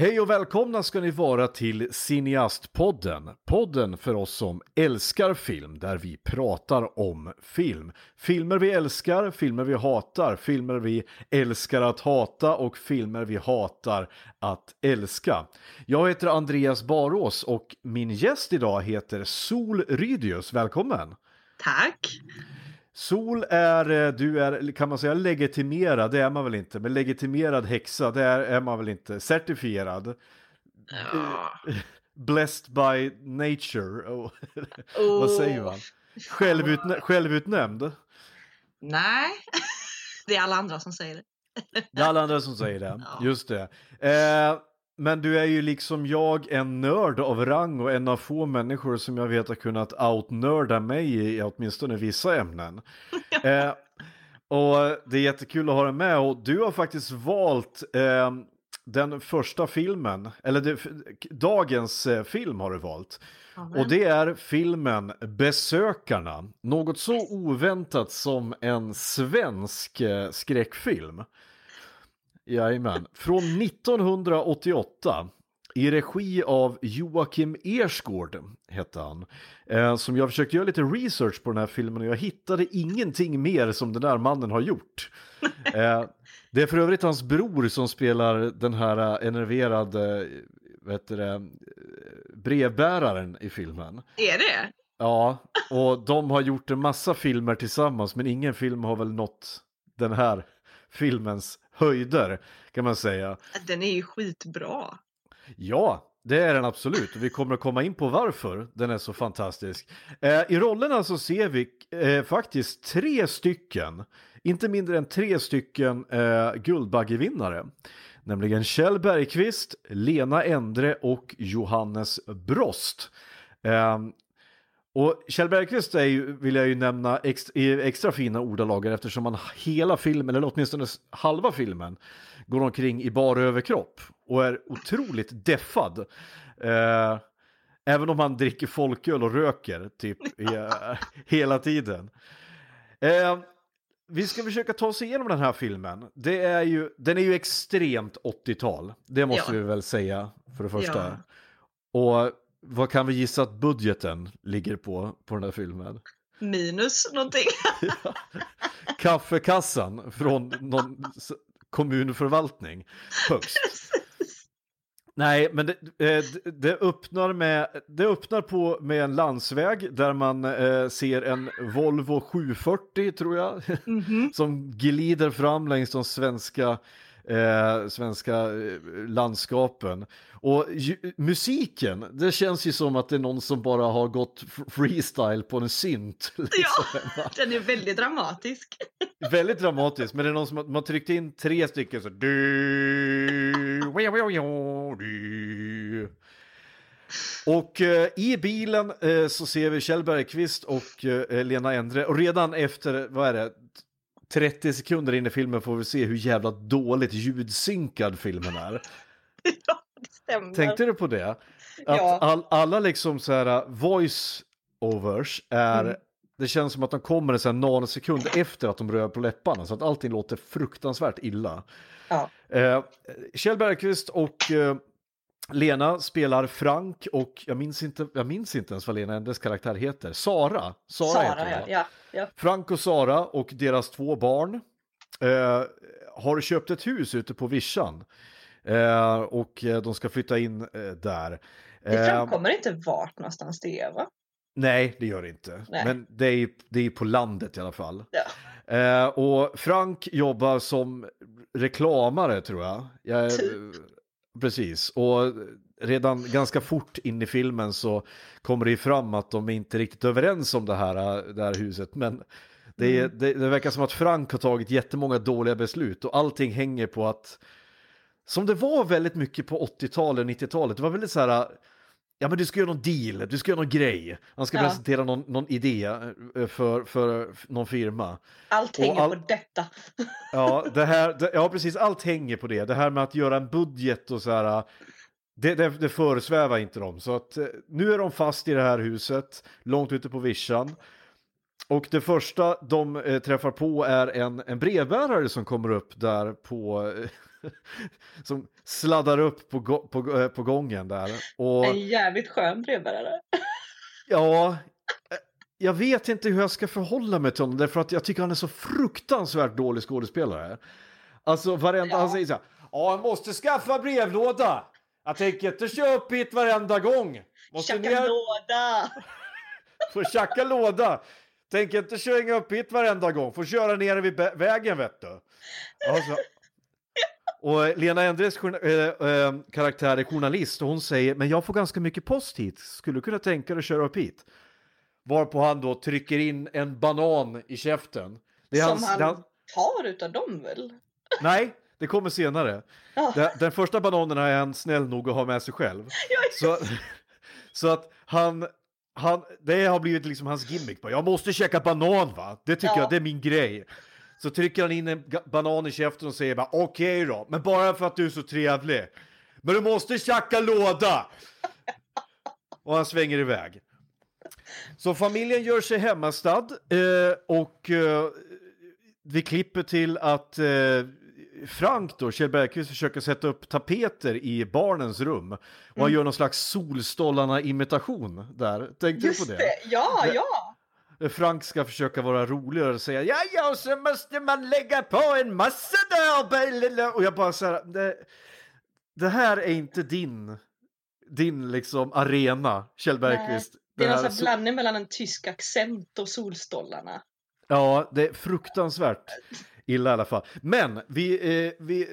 Hej och välkomna ska ni vara till Cineastpodden. Podden för oss som älskar film, där vi pratar om film. Filmer vi älskar, filmer vi hatar, filmer vi älskar att hata och filmer vi hatar att älska. Jag heter Andreas Barås och min gäst idag heter Sol Rydius. Välkommen! Tack! Sol är, eh, du är, kan man säga legitimerad, det är man väl inte, men legitimerad häxa, det är, är man väl inte, certifierad. Ja. Blessed by nature, oh. Oh. vad säger man? Självutnä självutnämnd? Nej, det är alla andra som säger det. Det är alla andra som säger det, Ja. just det. Eh, men du är ju liksom jag en nörd av rang och en av få människor som jag vet har kunnat outnörda mig i, i åtminstone vissa ämnen. Eh, och det är jättekul att ha dig med och du har faktiskt valt eh, den första filmen, eller det, dagens eh, film har du valt. Och det är filmen Besökarna, något så oväntat som en svensk eh, skräckfilm. Jajamän, från 1988 i regi av Joakim Ersgård hette han. Eh, som jag försökte göra lite research på den här filmen och jag hittade ingenting mer som den där mannen har gjort. Eh, det är för övrigt hans bror som spelar den här eh, enerverade vad heter det, eh, brevbäraren i filmen. Är det? Ja, och de har gjort en massa filmer tillsammans men ingen film har väl nått den här filmens höjder kan man säga. Den är ju skitbra. Ja, det är den absolut och vi kommer att komma in på varför den är så fantastisk. Eh, I rollerna så ser vi eh, faktiskt tre stycken, inte mindre än tre stycken eh, Guldbaggevinnare. Nämligen Kjell Bergqvist, Lena Endre och Johannes Brost. Och Kjell Bergqvist är ju, vill jag ju nämna extra, extra fina ordalagar eftersom han hela filmen, eller åtminstone halva filmen, går omkring i bara överkropp och är otroligt deffad. Eh, även om han dricker folköl och röker typ eh, hela tiden. Eh, vi ska försöka ta oss igenom den här filmen. Det är ju, den är ju extremt 80-tal, det måste Ja. vi väl säga för det första. Ja. Och vad kan vi gissa att budgeten ligger på, på den här filmen? Minus någonting. Kaffekassan från någon kommunförvaltning högst. Nej, men det, eh, det- det öppnar, med, det öppnar på med en landsväg där man eh, ser en Volvo 740 tror jag, Mhm. som glider fram längs de svenska, eh, svenska eh, landskapen. Och ju, musiken, det känns ju som att det är någon som bara har gått freestyle på en synt. liksom. Ja, den är väldigt dramatisk. Väldigt dramatiskt, men det är någon som har, man tryckt in tre stycken så... Du, du. Och eh, i bilen eh, så ser vi Kjell Bergqvist och eh, Lena Endre och redan efter, vad är det, 30 sekunder in i filmen får vi se hur jävla dåligt ljudsynkad filmen är. Ja, det stämmer. Tänkte du på det? Att Ja. all, alla liksom så här voice overs är Mm. det känns som att de kommer en nanosekund efter att de rör på läpparna så att allting låter fruktansvärt illa. Ja. Eh, Kjell Bergqvist och eh, Lena spelar Frank och jag minns inte, jag minns inte ens vad Lena Endres karaktär heter. Sara. Sara, heter Sara, hon, ja. ja. Frank och Sara och deras två barn eh, har köpt ett hus ute på vischan. Eh, och eh, de ska flytta in eh, där. Det Eh, framkommer inte vart någonstans det är, va? nej, det gör det inte. Nej. Men det är, det är på landet i alla fall. Ja. Eh, och Frank jobbar som reklamare tror jag. jag Typ. Precis, och redan ganska fort in i filmen så kommer det ju fram att de är inte riktigt överens om det här, det här huset. Men det, Mm. det, det verkar som att Frank har tagit jättemånga dåliga beslut och allting hänger på att som det var väldigt mycket på 80-talet och 90-talet, det var väldigt så här Ja men du ska göra någon deal, du ska göra någon grej. Han ska Ja. presentera någon, någon idé eh, för, för någon firma. Allt hänger all- på detta. Ja, det här, det, ja precis, allt hänger på det. Det här med att göra en budget och så här. det, det, det föresvävar inte dem. Så att eh, nu är de fast i det här huset, långt ute på vischan. Och det första de eh, träffar på är en, en brevbärare som kommer upp där på... som sladdar upp på, på, eh, på gången där. Och En jävligt skön brevbärare. ja, eh, jag vet inte hur jag ska förhålla mig till honom därför att jag tycker han är så fruktansvärt dålig skådespelare. Alltså varenda, Ja. han säger så här. Ja, jag måste skaffa brevlåda. Jag tänker inte köra upp hit varenda gång. Måste Tjacka ner låda! Får tjacka låda. Tänker inte köra upp hit varenda gång. Får köra ner vid vägen vet du. Alltså. Och Lena Endres eh, eh, karaktär är journalist och hon säger men jag får ganska mycket post hit. Skulle du kunna tänka dig att köra upp hit? Varpå han då trycker in en banan i käften. Det är Som hans, han tar utav dem väl? nej, det kommer senare. Ja. Den, den första bananen är han snäll nog att ha med sig själv. Så, så att han, han, det har blivit liksom hans gimmick. Bara, Jag måste käka banan va, det tycker Ja. jag, det är min grej. Så trycker han in en banan i käften och säger bara okej då, men bara för att du är så trevlig. Men du måste tjacka låda! Och han svänger iväg. Så familjen gör sig hemmastad eh, och eh, vi klipper till att eh, Frank då, Kjell Bergqvist, försöker sätta upp tapeter i barnens rum. Och Mm. han gör någon slags Solstollarna-imitation där. Tänkte du Just på det. det? Ja, ja! Frank ska försöka vara roligare och säga ja, ja, och så måste man lägga på en massa där. blablabla." Och jag bara så här, det, det här är inte din, din liksom arena, Kjell Bergqvist. Det är här blandning mellan en tysk accent och Solstollarna. Ja, det är fruktansvärt illa i alla fall. Men vi, eh, vi, eh,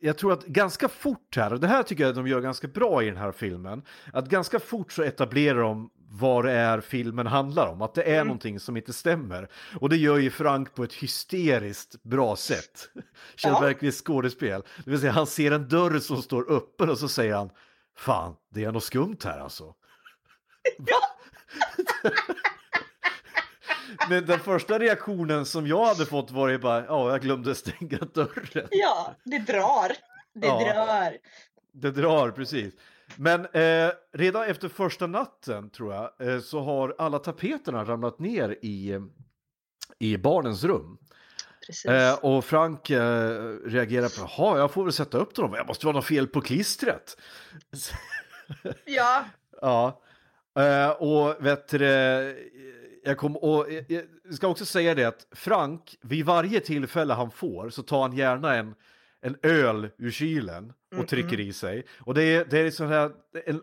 jag tror att ganska fort här, och det här tycker jag de gör ganska bra i den här filmen, att ganska fort så etablerar de vad det är filmen handlar om, att det är någonting som inte stämmer. Och det gör ju Frank på ett hysteriskt bra sätt. Kjell Ja. Bergqvists skådespel. Det vill säga han ser en dörr som står öppen och så säger han Fan, det är något skumt här alltså. Men den första reaktionen som jag hade fått var ju bara, ja, jag glömde stänga dörren. Ja, det drar. Det Ja. drar. Det drar, precis. Men eh, redan efter första natten, tror jag, eh, så har alla tapeterna ramlat ner i, eh, i barnens rum. Eh, och Frank eh, reagerar på, jaha, jag får väl sätta upp dem, jag måste vara något fel på klistret. Ja, Ja, eh, och vet du, det, jag, kom, och jag ska också säga det att Frank, vid varje tillfälle han får så tar han gärna en, en öl ur kylen och trycker i sig. Och det är, det är sån här,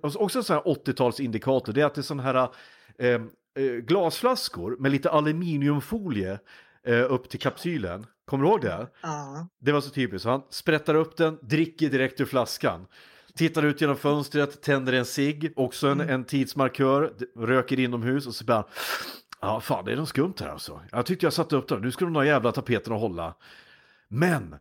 också en sån här 80-talsindikator, det är att det är sån här eh, eh, glasflaskor med lite aluminiumfolie eh, upp till kapsylen. Kommer du ihåg det? ja. Det var så typiskt. Han sprättar upp den, dricker direkt ur flaskan. Tittar ut genom fönstret, tänder en cigg, också en, en tidsmarkör, röker inomhus och så bara Ja, fan det är något skumt här alltså. Jag tyckte jag satte upp den, nu ska de ha jävla tapeten att hålla. Men,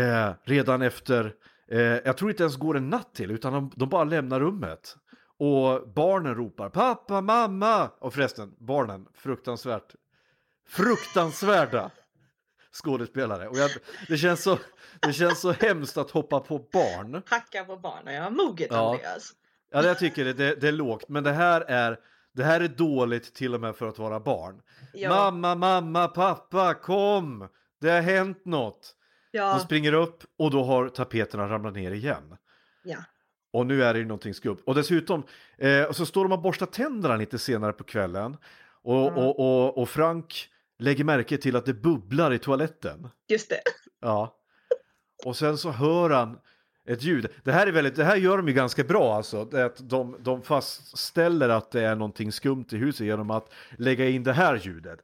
eh, redan efter, eh, jag tror inte ens går en natt till, utan de, de bara lämnar rummet. Och barnen ropar pappa, mamma! Och förresten, barnen, fruktansvärt, fruktansvärda skådespelare. Och jag, det, känns så, det känns så hemskt att hoppa på barn. Hacka på barnen. Ja, moget Ja. Andreas. Ja, jag tycker det, det, det är lågt, men det här är, det här är dåligt till och med för att vara barn. Ja. Mamma, mamma, pappa, kom! Det har hänt något. Ja, springer upp och då har tapeterna ramlat ner igen. ja. Och nu är det ju någonting skumt. Och dessutom, eh, så står de och borstar tänderna lite senare på kvällen. Och, Mm. och, och, och Frank lägger märke till att det bubblar i toaletten. just det. Ja. Och sen så hör han ett ljud. Det här, är väldigt, det här gör de ju ganska bra alltså. Att de, de fastställer att det är någonting skumt i huset genom att lägga in det här ljudet.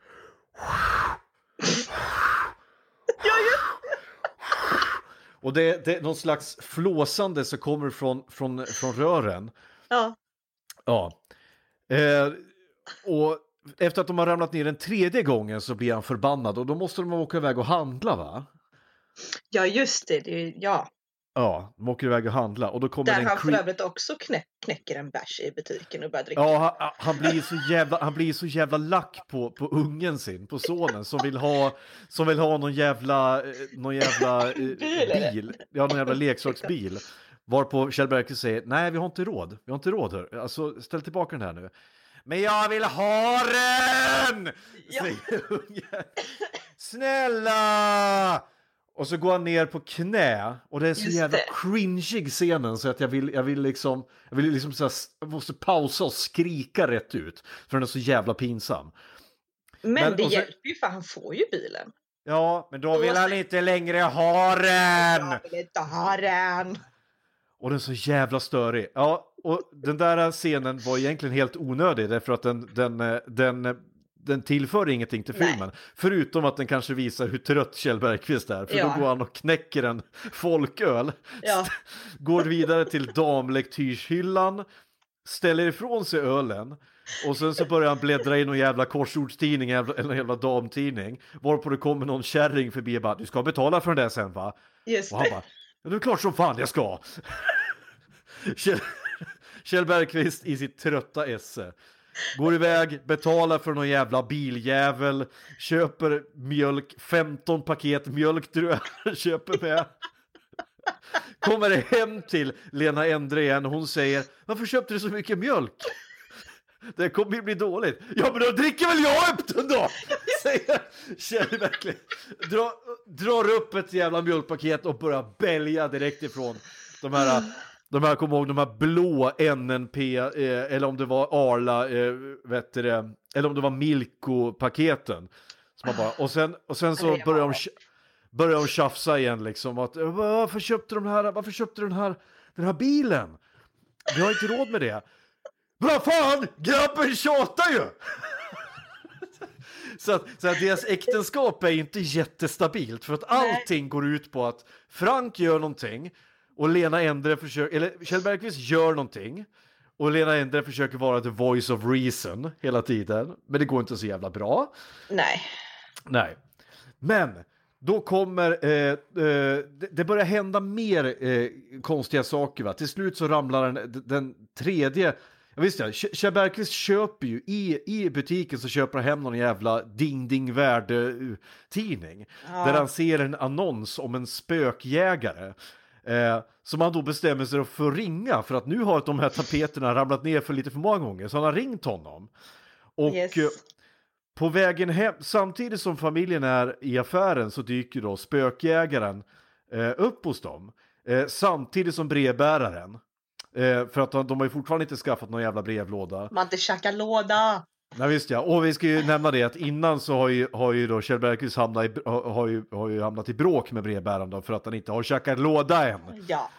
Och det, det är någon slags flåsande som kommer från, från, från rören. Ja, Ja. Eh, och efter att de har ramlat ner en tredje gången så blir han förbannad och då måste de åka iväg och handla va? ja just det. det ja. Ja, de åker iväg och handla och då kommer Där en han för övrigt också knä knäcker en bärs i butiken och börjar dricka. Ja, han, han blir så jävla, han blir så jävla lack på, på ungen sin, på sonen som vill ha, som vill ha någon jävla, eh, någon jävla eh, Bil, ja någon jävla leksaksbil. Varpå Kjell Bergqvist säger, nej vi har inte råd, vi har inte råd hör. Alltså ställ tillbaka den här nu. Men jag vill ha den! Ja. Säger ungen. Snälla! Och så går han ner på knä och det är så Just jävla det. cringeig scenen så att jag vill, jag vill liksom, jag vill liksom så här, måste pausa och skrika rätt ut. För den är så jävla pinsam. Men, Men- det så- hjälper ju för han får ju bilen. Ja, men då vill han inte längre ha den! Jag vill inte ha den. Och den är så jävla störig. Ja, och den där scenen var egentligen helt onödig därför att den, den, eh, den, eh, den tillför ingenting till Nej. filmen. Förutom att den kanske visar hur trött Kjell Bergqvist är. För Ja. då går han och knäcker en folköl. Ja. Går vidare till damlektyrshyllan. Ställer ifrån sig ölen. Och sen så börjar han bläddra i någon jävla korsordstidning eller någon jävla damtidning. Varpå det kommer någon kärring förbi och bara du ska betala för den där sen va? Just Och han det. bara, ja det är klart som fan jag ska. Kjell, Kjell Bergqvist i sitt trötta esse. Går iväg, betalar för någon jävla biljävel, köper mjölk, 15 paket mjölk tror jag köper med. Kommer hem till Lena Endre igen hon säger Varför köpte du så mycket mjölk? Det kommer ju bli dåligt. Ja men då dricker väl jag upp den då! Säger Kjell verkligen. Dra, drar upp ett jävla mjölkpaket och börjar bälja direkt ifrån de här de här, kom ihåg, de här blå NNP, eh, eller om det var Arla, eh, vet det, eller om det var Milko-paketen. Bara, och, sen, och sen så Ja. börjar de, börjar de tjafsa igen liksom. Att, "Eh, varför köpte de här, varför köpte den här, den här bilen? Vi har inte råd med det. Vad fan, grabben tjatar ju! så, att, så att deras äktenskap är inte jättestabilt för att allting går ut på att Frank gör någonting och Lena Endre försöker, eller Kjell Bergqvist gör någonting och Lena Endre försöker vara the voice of reason hela tiden, men det går inte så jävla bra. Nej. Nej, men då kommer, eh, eh, det, börjar hända mer eh, konstiga saker. Va? Till slut så ramlar den, den tredje, ja, visst ja, Kjell Bergqvist köper ju i, i butiken så köper han hem någon jävla ding ding värde tidning Ja. där han ser en annons om en spökjägare. Eh, som han då bestämmer sig för att ringa för att nu har de här tapeterna ramlat ner för lite för många gånger så han har ringt honom. Och Yes. eh, på vägen hem, samtidigt som familjen är i affären så dyker då spökjägaren eh, upp hos dem. Eh, samtidigt som brevbäraren. Eh, för att de, de har ju fortfarande inte skaffat någon jävla brevlåda. Man inte tjackar låda. Nej visst ja, och vi ska ju nämna det att innan så har ju, har ju då Kjell Bergqvist hamnat i, har, har, ju, har ju hamnat i bråk med brevbäraren då för att han inte har tjackat låda än. Ja.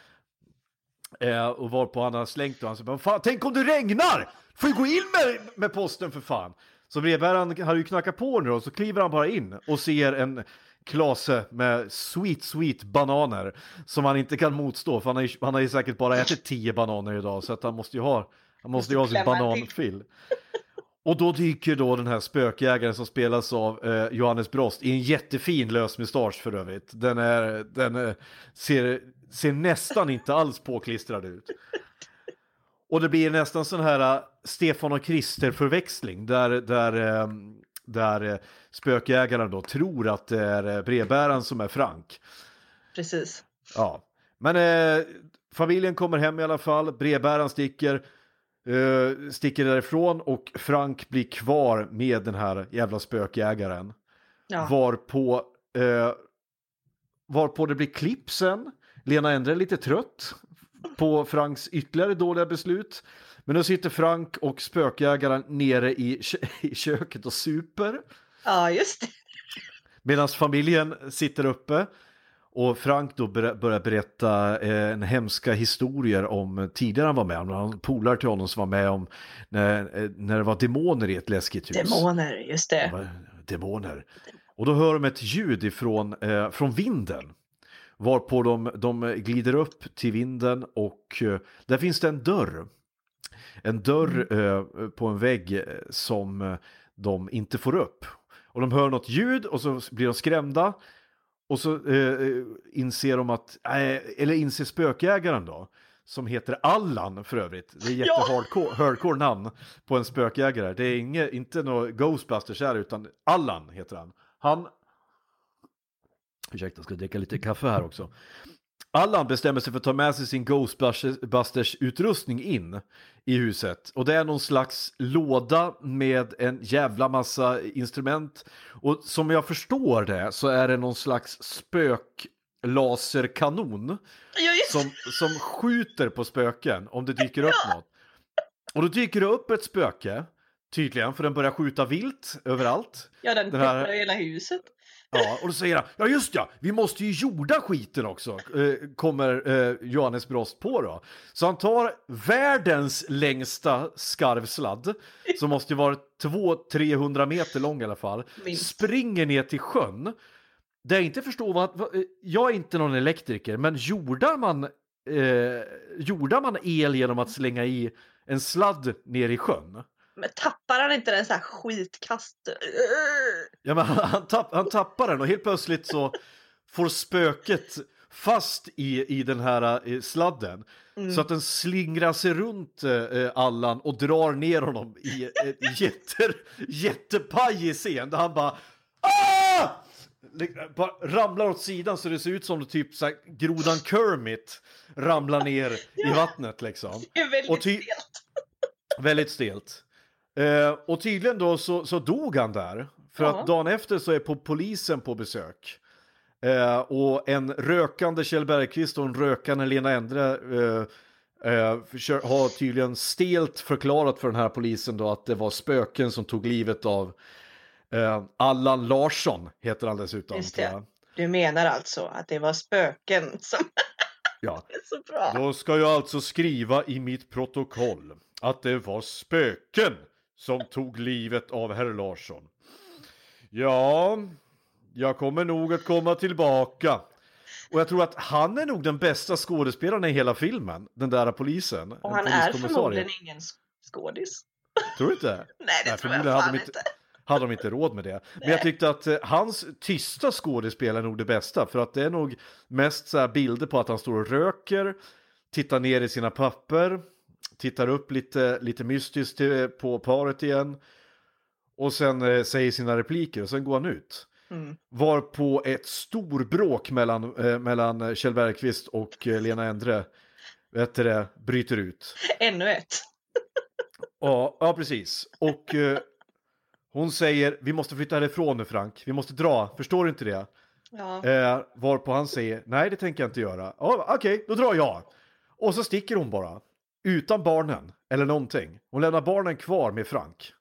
Eh, och var på han har slängt och han "Men fan, tänk om det regnar! Får ju gå in med, med posten för fan! Så brevbäraren hade ju knackat på nu och så kliver han bara in och ser en klase med sweet sweet bananer som han inte kan motstå för han har ju, han har ju säkert bara ätit tio bananer idag så att han måste ju ha, han måste ju ha sin bananfill. Och då dyker då den här spökjägaren som spelas av eh, Johannes Brost i en jättefin lösmustasch för övrigt. Den, är, den är, ser, ser nästan inte alls påklistrad ut. Och det blir nästan sån här eh, Stefan och Krister förväxling där, där, eh, där eh, spökjägaren då tror att det är eh, brevbäraren som är Frank. Precis. Ja, men eh, familjen kommer hem i alla fall, brevbäraren sticker, eh, sticker därifrån och Frank blir kvar med den här jävla spökjägaren. Ja. Varpå, eh, varpå det blir klipp sen. Lena Endre är lite trött på Franks ytterligare dåliga beslut. Men nu sitter Frank och spökjägaren nere i, i köket och super. ja, just det. Medan familjen sitter uppe och Frank då börjar berätta eh, en hemska historier om tidigare han var med om. Han polare till honom som var med om när, eh, när det var demoner i ett läskigt hus. Demoner, just det. Ja, Demoner. Och då hör de ett ljud ifrån eh, från vinden. Varpå de, de glider upp till vinden och eh, där finns det en dörr. En dörr eh, på en vägg eh, som de inte får upp. Och de hör något ljud och så blir de skrämda. Och så eh, inser de att, eh, eller inser spökjägaren då, som heter Allan för övrigt. Det är jättehardcore hardcore namn på en spökjägare. Det är inget, inte något Ghostbusters här utan Allan heter han. Han, ursäkta jag ska dricka lite kaffe här också. Allan bestämmer sig för att ta med sig sin Ghostbusters-utrustning in i huset. Och det är någon slags låda med en jävla massa instrument. Och som jag förstår det så är det någon slags spöklaserkanon som, som skjuter på spöken om det dyker upp något. Och då dyker det upp ett spöke, tydligen, för den börjar skjuta vilt överallt. Ja, den Den här- hela huset. Ja, och då säger han, ja just ja, vi måste ju jorda skiten också, eh, kommer eh, Johannes Brost på då. Så han tar världens längsta skarvsladd, som måste vara 200-300 meter lång i alla fall, Minst. springer ner till sjön. Det jag inte förstår vad, vad, eh, jag är inte någon elektriker, men jordar man, eh, jordar man el genom att slänga i en sladd ner i sjön? Men tappar han inte den så här skitkast? Ja, men han, han, tapp, han tappar den och helt plötsligt så får spöket fast i, i den här eh, sladden. Så att den slingrar sig runt eh, Allan och drar ner honom i ett jätte, jättepajig scen där han bara ah! Lig- bara ramlar åt sidan så det ser ut som typ så här, grodan Kermit ramlar ner i vattnet liksom. Det är väldigt Och ty- stelt. Väldigt stelt. Eh, och tydligen då så, så dog han där. För Ja. att dagen efter så är på polisen på besök. Eh, och en rökande Kjell Bergqvist och en rökande Lena Endre eh, eh, har tydligen stelt förklarat för den här polisen då att det var spöken som tog livet av eh, Allan Larsson, heter han dessutom. Just det. Du menar alltså att det var spöken som Ja. är så bra? Då ska jag alltså skriva i mitt protokoll att det var spöken som tog livet av herr Larsson. Ja, jag kommer nog att komma tillbaka. Och jag tror att han är nog den bästa skådespelaren i hela filmen, den där polisen. Och han är förmodligen ingen sk- skådis. Tror du inte? Nej, det Nej, tror jag hade fan de inte. inte- hade de inte råd med det. Men jag tyckte att eh, hans tysta skådespel är nog det bästa. För att det är nog mest så här bilder på att han står och röker, tittar ner i sina papper, tittar upp lite, lite mystiskt eh, på paret igen. Och sen eh, säger sina repliker och sen går han ut. Mm. Var på ett storbråk mellan, eh, mellan Kjell Bergqvist och eh, Lena Endre vet du det, bryter ut. Ännu ett. Ja, ja precis. Och eh, hon säger, vi måste flytta härifrån nu Frank, vi måste dra, förstår du inte det? Ja. Eh, varpå han säger, nej det tänker jag inte göra. Ja, Okej, då drar jag. Och så sticker hon bara, utan barnen, eller någonting. Hon lämnar barnen kvar med Frank.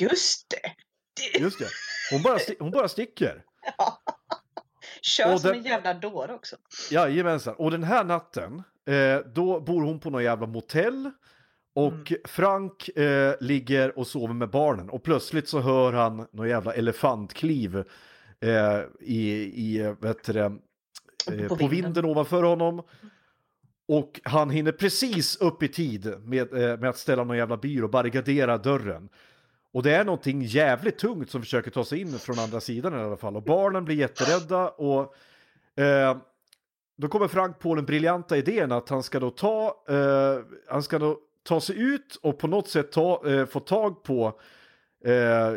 Just det. Just det, hon bara, hon bara sticker. Kör Och som den- en jävla dåre också. Jajamensan, och den här natten, eh, då bor hon på någon jävla motell. Och Frank eh, ligger och sover med barnen och plötsligt så hör han någon jävla elefantkliv eh, i, i eh, vet det, eh, På på vinden. vinden ovanför honom. Och han hinner precis upp i tid med, eh, med att ställa någon jävla byrå och barrikadera dörren. Och det är någonting jävligt tungt som försöker ta sig in från andra sidan i alla fall. Och barnen blir jätterädda och eh, då kommer Frank på den briljanta idén att han ska då ta, eh, han ska då ta sig ut och på något sätt ta, eh, få tag på eh,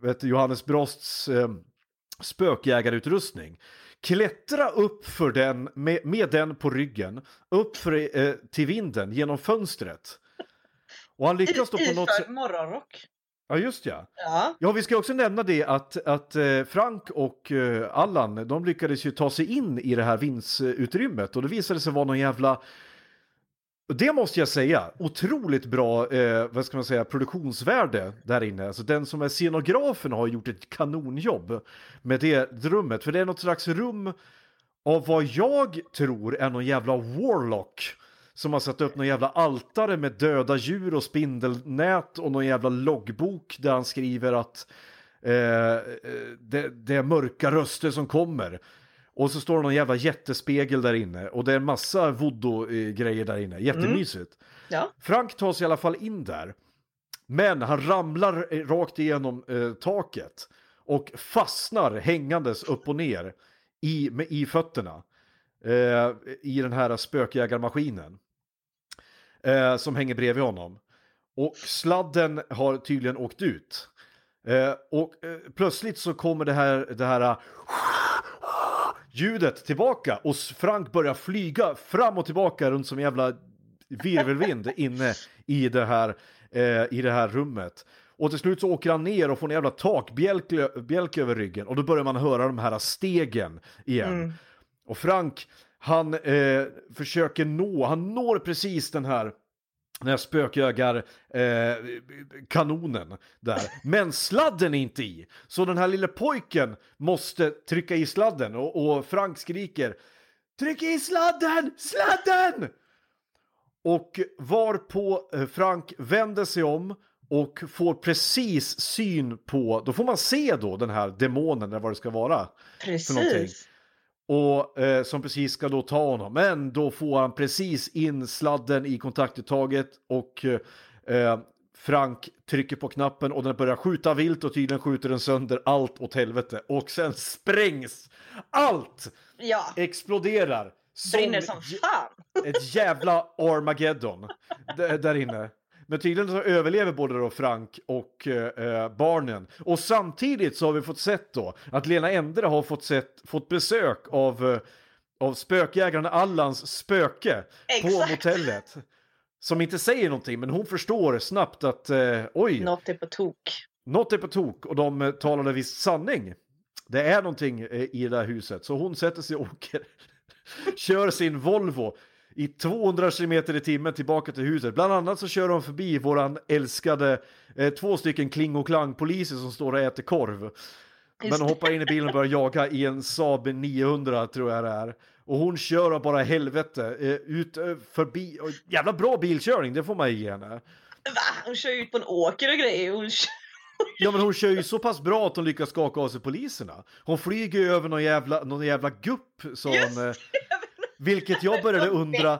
vet Johannes Brosts eh, spökjägarutrustning. Klättra upp för den med, med den på ryggen, upp för, eh, till vinden genom fönstret. Och han lyckas då på något sätt... Morgonrock. Ja, just ja. Ja. Ja, vi ska också nämna det att, att eh, Frank och eh, Allan, de lyckades ju ta sig in i det här vindsutrymmet och det visade sig vara någon jävla det måste jag säga, otroligt bra, eh, vad ska man säga, produktionsvärde där inne. Alltså den som är scenografen har gjort ett kanonjobb med det rummet. För det är något slags rum av vad jag tror är någon jävla warlock. Som har satt upp någon jävla altare med döda djur och spindelnät och någon jävla loggbok där han skriver att eh, eh, det, det är mörka röster som kommer. Och så står det någon jävla jättespegel där inne och det är en massa voodoo-grejer där inne. Jättemysigt. ja. Frank tar sig i alla fall in där. Men han ramlar eh, rakt igenom eh, taket och fastnar hängandes upp och ner i, med, i fötterna eh, i den här spökjägarmaskinen eh, som hänger bredvid honom. Och sladden har tydligen åkt ut. Eh, och eh, plötsligt så kommer det här, det här ljudet tillbaka och Frank börjar flyga fram och tillbaka runt som en jävla virvelvind inne i det här, eh, i det här rummet. Och till slut så åker han ner och får en jävla takbjälk över ryggen och då börjar man höra de här stegen igen. Och Frank, han eh, försöker nå, han når precis den här den här spökjögar eh, kanonen där. Men sladden är inte i. Så den här lille pojken måste trycka i sladden och, och Frank skriker Tryck i sladden! Sladden! Och varpå eh, Frank vänder sig om och får precis syn på, då får man se då den här demonen eller vad det ska vara. För. Precis. Och eh, som precis ska då ta honom. Men då får han precis in sladden i kontaktuttaget och eh, Frank trycker på knappen och den börjar skjuta vilt och tydligen skjuter den sönder allt åt helvete. Och sen sprängs allt! Ja, Exploderar. brinner som fan. ett jävla Armageddon där inne. Men tydligen så överlever både då Frank och eh, barnen. Och samtidigt så har vi fått sett då att Lena Endre har fått, sett, fått besök av, eh, av spökjägaren Allans spöke på Exakt. motellet. Som inte säger någonting men hon förstår snabbt att eh, oj, Något är på tok. något är på tok och de eh, talade visst sanning. Det är någonting eh, i det här huset så hon sätter sig och åker, kör sin Volvo i 200 km i timmen tillbaka till huset. Bland annat så kör de förbi våran älskade eh, två stycken kling och klang poliser som står och äter korv. Men hoppar in i bilen och börjar jaga i en Saab 900 tror jag det är. Och hon kör av bara helvete eh, ut eh, förbi. Och jävla bra bilkörning, det får man ge henne. Va? Hon kör ju ut på en åker och grejer. Hon kör... Ja men hon kör ju så pass bra att hon lyckas skaka av sig poliserna. Hon flyger ju över någon jävla, någon jävla gupp som... Just eh, vilket jag började undra...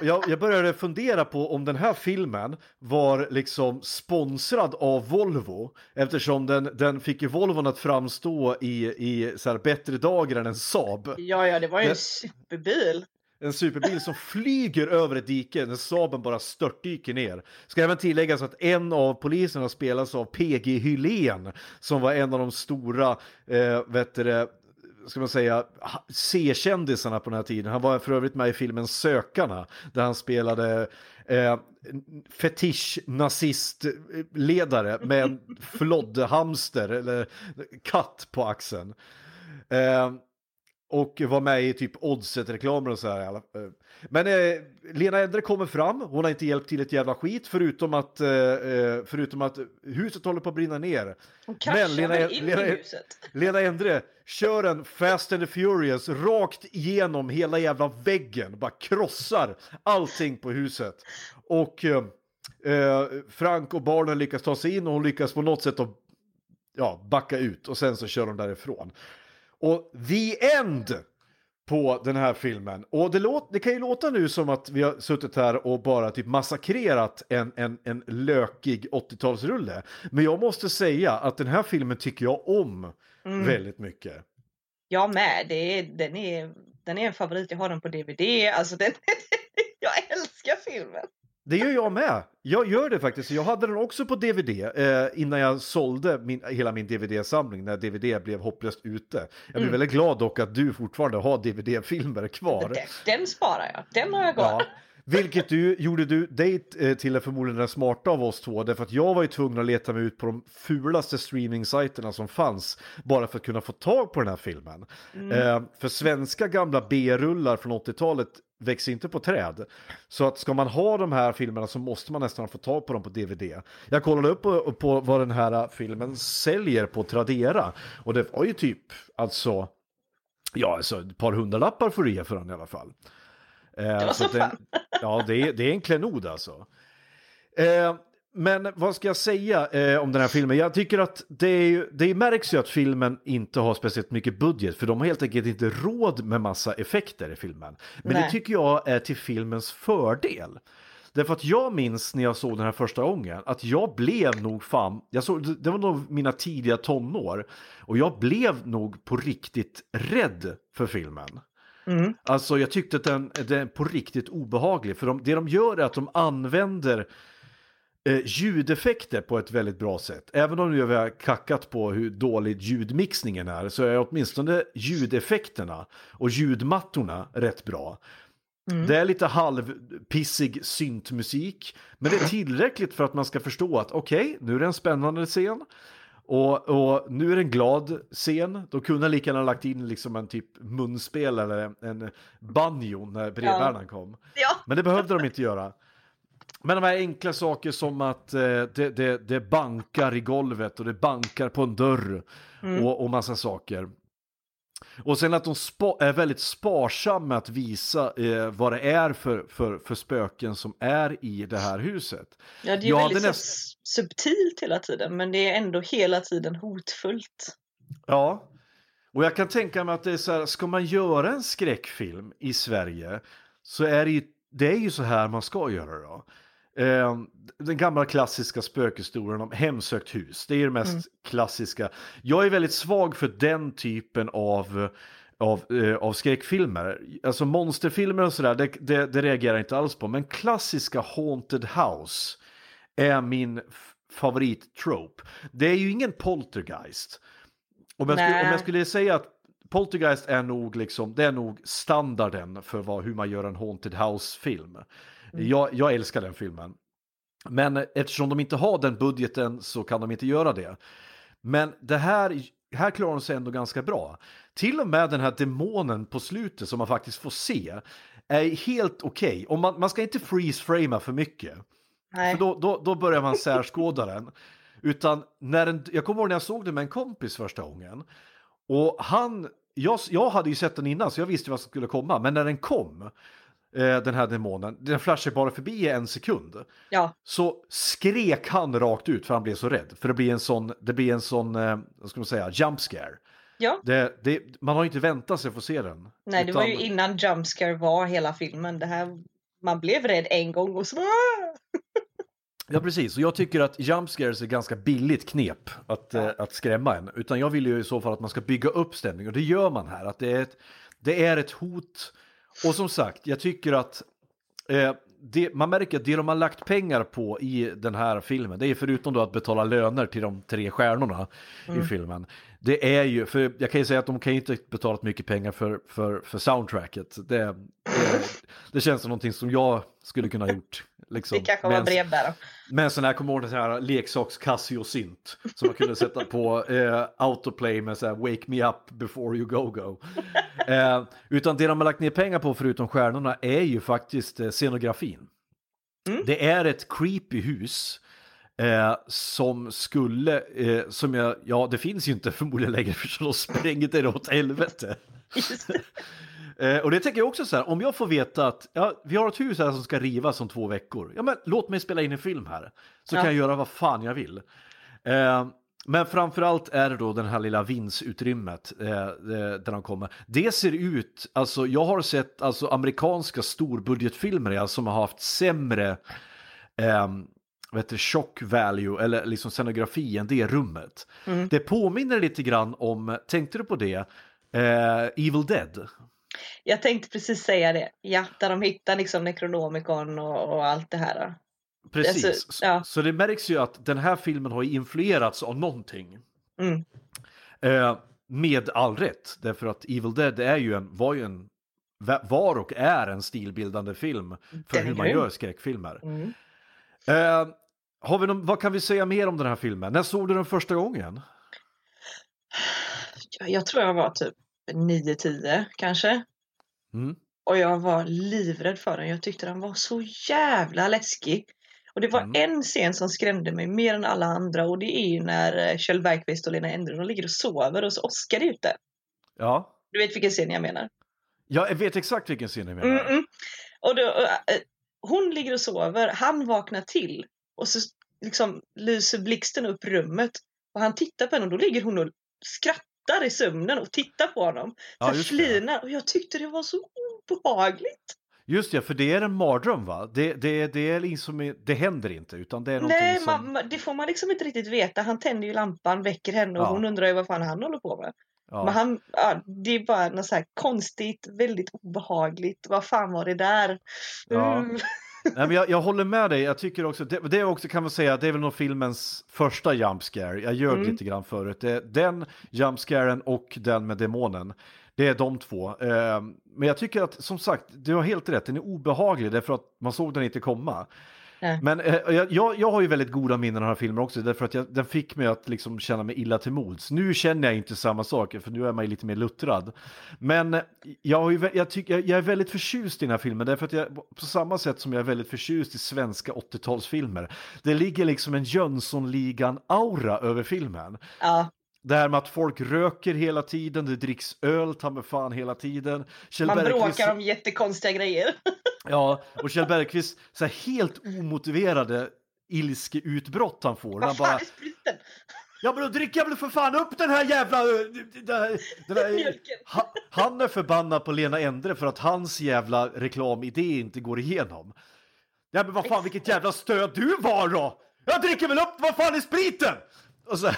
Jag, jag började fundera på om den här filmen var liksom sponsrad av Volvo eftersom den, den fick ju Volvon att framstå i, i så här bättre dagar än en Saab. Ja, ja, det var ju en superbil. En superbil som flyger över ett dike när Saaben bara störtdyker ner. Ska även tilläggas att en av poliserna spelas av PG Hylén som var en av de stora, eh, vet det, ska man säga, C-kändisarna på den här tiden. Han var för övrigt med i filmen Sökarna där han spelade eh, fetisch nazistledare med en floddhamster eller katt på axeln. Eh, och var med i typ Oddset-reklamer och så här. Men eh, Lena Endre kommer fram, hon har inte hjälpt till ett jävla skit förutom att, eh, eh, förutom att huset håller på att brinna ner. Hon Lena- väl in Lena- i huset. Lena Endre kör en Fast and the Furious rakt igenom hela jävla väggen, bara krossar allting på huset. Och eh, eh, Frank och barnen lyckas ta sig in och hon lyckas på något sätt att ja, backa ut och sen så kör de därifrån. Och the end på den här filmen. Och det, låt, det kan ju låta nu som att vi har suttit här och bara typ massakrerat en, en, en lökig 80-talsrulle. Men jag måste säga att den här filmen tycker jag om Mm. väldigt mycket. Jag med. Det är, den, är, den är en favorit. Jag har den på DVD. Alltså, den, jag älskar filmen. Det gör jag med. Jag gör det faktiskt. Jag hade den också på DVD eh, innan jag sålde min, hela min DVD-samling när DVD blev hopplöst ute. Jag blir Mm. väldigt glad dock att du fortfarande har DVD-filmer kvar. Den, den sparar jag. Den har jag kvar. Ja. Vilket du, gjorde du dig eh, till förmodligen den smarta av oss två, därför att jag var ju tvungen att leta mig ut på de fulaste streaming-sajterna som fanns, bara för att kunna få tag på den här filmen. Eh, för svenska gamla B-rullar från 80-talet växer inte på träd. Så att ska man ha de här filmerna så måste man nästan få tag på dem på DVD. Jag kollade upp på, på vad den här filmen säljer på Tradera, och det var ju typ, alltså, ja, alltså ett par hundralappar får du ge för den i alla fall. Eh, Det var så så det- fan. Ja, det är, det är en klenod alltså. Eh, men vad ska jag säga eh, om den här filmen? Jag tycker att det, är, ju- det märks ju att filmen inte har speciellt mycket budget, för de har helt enkelt inte råd med massa effekter i filmen. Men det Nej. tycker jag är till filmens fördel. Därför att jag minns när jag såg den här första gången att jag blev nog fan, jag såg, det var nog mina tidiga tonår, och jag blev nog på riktigt rädd för filmen. Mm. Alltså jag tyckte att den, den är på riktigt obehaglig. För de, det de gör är att de använder eh, ljudeffekter på ett väldigt bra sätt. Även om nu har kackat på hur dålig ljudmixningen är så är åtminstone ljudeffekterna och ljudmattorna rätt bra. Det är lite halvpissig syntmusik, men det är tillräckligt för att man ska förstå att okej, nu är det en spännande scen. Och, och nu är det en glad scen, då kunde jag lika gärna lagt in liksom en typ munspel eller en banjo när brevbäraren kom. Ja. Men det behövde de inte göra. Men de här enkla saker som att eh, det, det, det bankar i golvet och det bankar på en dörr och, och massa saker. Och sen att de spa- är väldigt sparsamma med att visa eh, vad det är för, för, för spöken som är i det här huset. Ja, det är Jag väldigt näst- subtilt hela tiden, men det är ändå hela tiden hotfullt. Ja, och jag kan tänka mig att det är så här, ska man göra en skräckfilm i Sverige så är det ju, det är ju så här man ska göra då. Eh, den gamla klassiska spökhistorien om hemsökt hus, det är det mest klassiska. Jag är väldigt svag för den typen av av, eh, av skräckfilmer. Alltså monsterfilmer och sådär, det, det, det reagerar jag inte alls på. Men klassiska Haunted House är min favorittrope. Det är ju ingen poltergeist. Om jag, skulle, om jag skulle säga att Poltergeist är nog, liksom, det är nog standarden för vad, hur man gör en Haunted House-film. Jag, jag älskar den filmen. Men eftersom de inte har den budgeten så kan de inte göra det. Men det här, här klarar de sig ändå ganska bra. Till och med den här demonen på slutet som man faktiskt får se är helt okej. Och man, man ska inte freeze-framea för mycket. Nej. För då, då, då börjar man särskåda den. Utan när den, jag kommer ihåg när jag såg den med en kompis första gången. Och han, jag, jag hade ju sett den innan så jag visste vad som skulle komma. Men när den kom, eh, den här demonen, den flashade bara förbi i en sekund. Ja, Så skrek han rakt ut för han blev så rädd. För det blir en sån, det blir en sån, eh, vad ska man säga, jump scare. ja. Det, det, man har inte väntat sig att få se den. Nej, det var ju Utan- innan Jumpscare var hela filmen. Det här, man blev rädd en gång och så... Ja precis, och jag tycker att jump scares är ganska billigt knep att, eh, att skrämma en. Utan jag vill ju i så fall att man ska bygga upp stämning och det gör man här. Att det är ett, det är ett hot. Och som sagt, jag tycker att eh, det, man märker att det de har lagt pengar på i den här filmen, det är förutom då att betala löner till de tre stjärnorna i filmen. Det är ju, för jag kan ju säga att de kan ju inte betalat mycket pengar för, för, för soundtracket. Det, det, det känns som någonting som jag skulle kunna ha gjort. Liksom, Det kanske med var en- brevbärare. men sen här kommer ihåg den här leksaks Casio synt som man kunde sätta på eh, autoplay med så här wake me up before you go go. Eh, utan det de har lagt ner pengar på förutom stjärnorna är ju faktiskt eh, scenografin. Det är ett creepy hus eh, som skulle, eh, som jag, ja det finns ju inte förmodligen längre för de spränger det åt helvete. Eh, och det tänker jag också så här, om jag får veta att ja, vi har ett hus här som ska rivas om två veckor. Ja, men låt mig spela in en film här. Så Ja. kan jag göra vad fan jag vill. Eh, men framförallt är det då den här lilla vindsutrymmet eh, eh, där de kommer. Det ser ut, alltså jag har sett alltså amerikanska storbudgetfilmer ja, som har haft sämre eh, heter det, shock value eller liksom scenografi än det rummet. Det påminner lite grann om, tänkte du på det, eh, Evil Dead? Jag tänkte precis säga det. Ja, där de hittar liksom Necronomicon och, och allt det här. Precis, Alltså, så, ja. så det märks ju att den här filmen har influerats av någonting. Mm. Eh, med all rätt, därför att Evil Dead är ju en, var ju en, var och är en stilbildande film för hur man gör skräckfilmer. Mm. Eh, har vi någon, vad kan vi säga mer om den här filmen? När såg du den första gången? Jag, jag tror jag var typ 9-10 kanske. Mm. Och jag var livrädd för den. Jag tyckte den var så jävla läskig. Och det var Mm. en scen som skrämde mig mer än alla andra och det är ju när eh, Kjell Bergqvist och Lena Endre de ligger och sover och så Oskar är ute. Ja. Du vet vilken scen jag menar? ja, jag vet exakt vilken scen jag menar. Mm. Och då, eh, hon ligger och sover, han vaknar till och så liksom lyser blixten upp rummet och han tittar på henne och då ligger hon och skrattar i sömnen och tittar på honom. Ja, så just det. flinar och jag tyckte det var så obehagligt. Just det, för det är en mardröm va? Det, det, det, är liksom, det händer inte utan det är Nej, som... man, det får man liksom inte riktigt veta. Han tänder ju lampan, väcker henne och Ja. hon undrar ju vad fan han håller på med. ja. Men han, ja, det är bara något så här konstigt, väldigt obehagligt. Vad fan var det där? Ja. Nej, men jag, jag håller med dig, jag tycker också, det, det är också kan man säga, det är väl nog filmens första jump scare. Jag ljög Mm. lite grann förut. Det den jump scaren och den med demonen. Det är de två. Eh, men jag tycker att, som sagt, du har helt rätt, den är obehaglig därför att man såg den inte komma. Nej. Men eh, jag, jag, har ju väldigt goda minnen av den här filmen också, därför att jag, den fick mig att liksom känna mig illa till mods. Nu känner jag inte samma sak, för nu är man ju lite mer luttrad. Men eh, jag, har ju, jag, tycker, jag, jag är väldigt förtjust i den här filmen, därför att jag, på samma sätt som jag är väldigt förtjust i svenska 80-talsfilmer. Det ligger liksom en Jönssonligan-aura över filmen. Ja, Det här med att folk röker hela tiden, det dricks öl, ta mig fan hela tiden. Kjell man Bergqvist- bråkar om jättekonstiga grejer. Ja, och Kjell Bergqvist så här helt omotiverade ilskeutbrott han får. Han Vad bara, är spriten? ja men då dricker jag väl för fan upp den här jävla... Den här, den här, han är förbannad på Lena Endre för att hans jävla reklamidé inte går igenom. Ja men vad fan vilket jävla stöd du var då! Jag dricker väl upp, vad fan är spriten? Och så,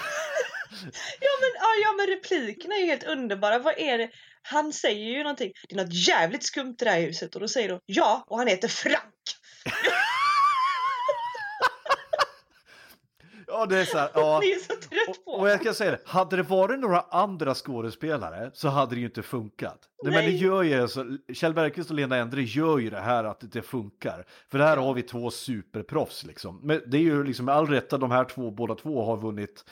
Ja men, ja, men replikerna är ju helt underbara. Vad är det? Han säger ju någonting. Det är något jävligt skumt i det här huset och då säger hon ja och han heter Frank. Ja det är så här, ja. Ni är så trött på Och jag kan säga det, hade det varit några andra skådespelare så hade det ju inte funkat. Nej. Men det gör ju alltså, Kjell Bergqvist och Lena Endre gör ju det här att det funkar. För här har vi två superproffs liksom. Men det är ju liksom med all rätta de här två, båda två har vunnit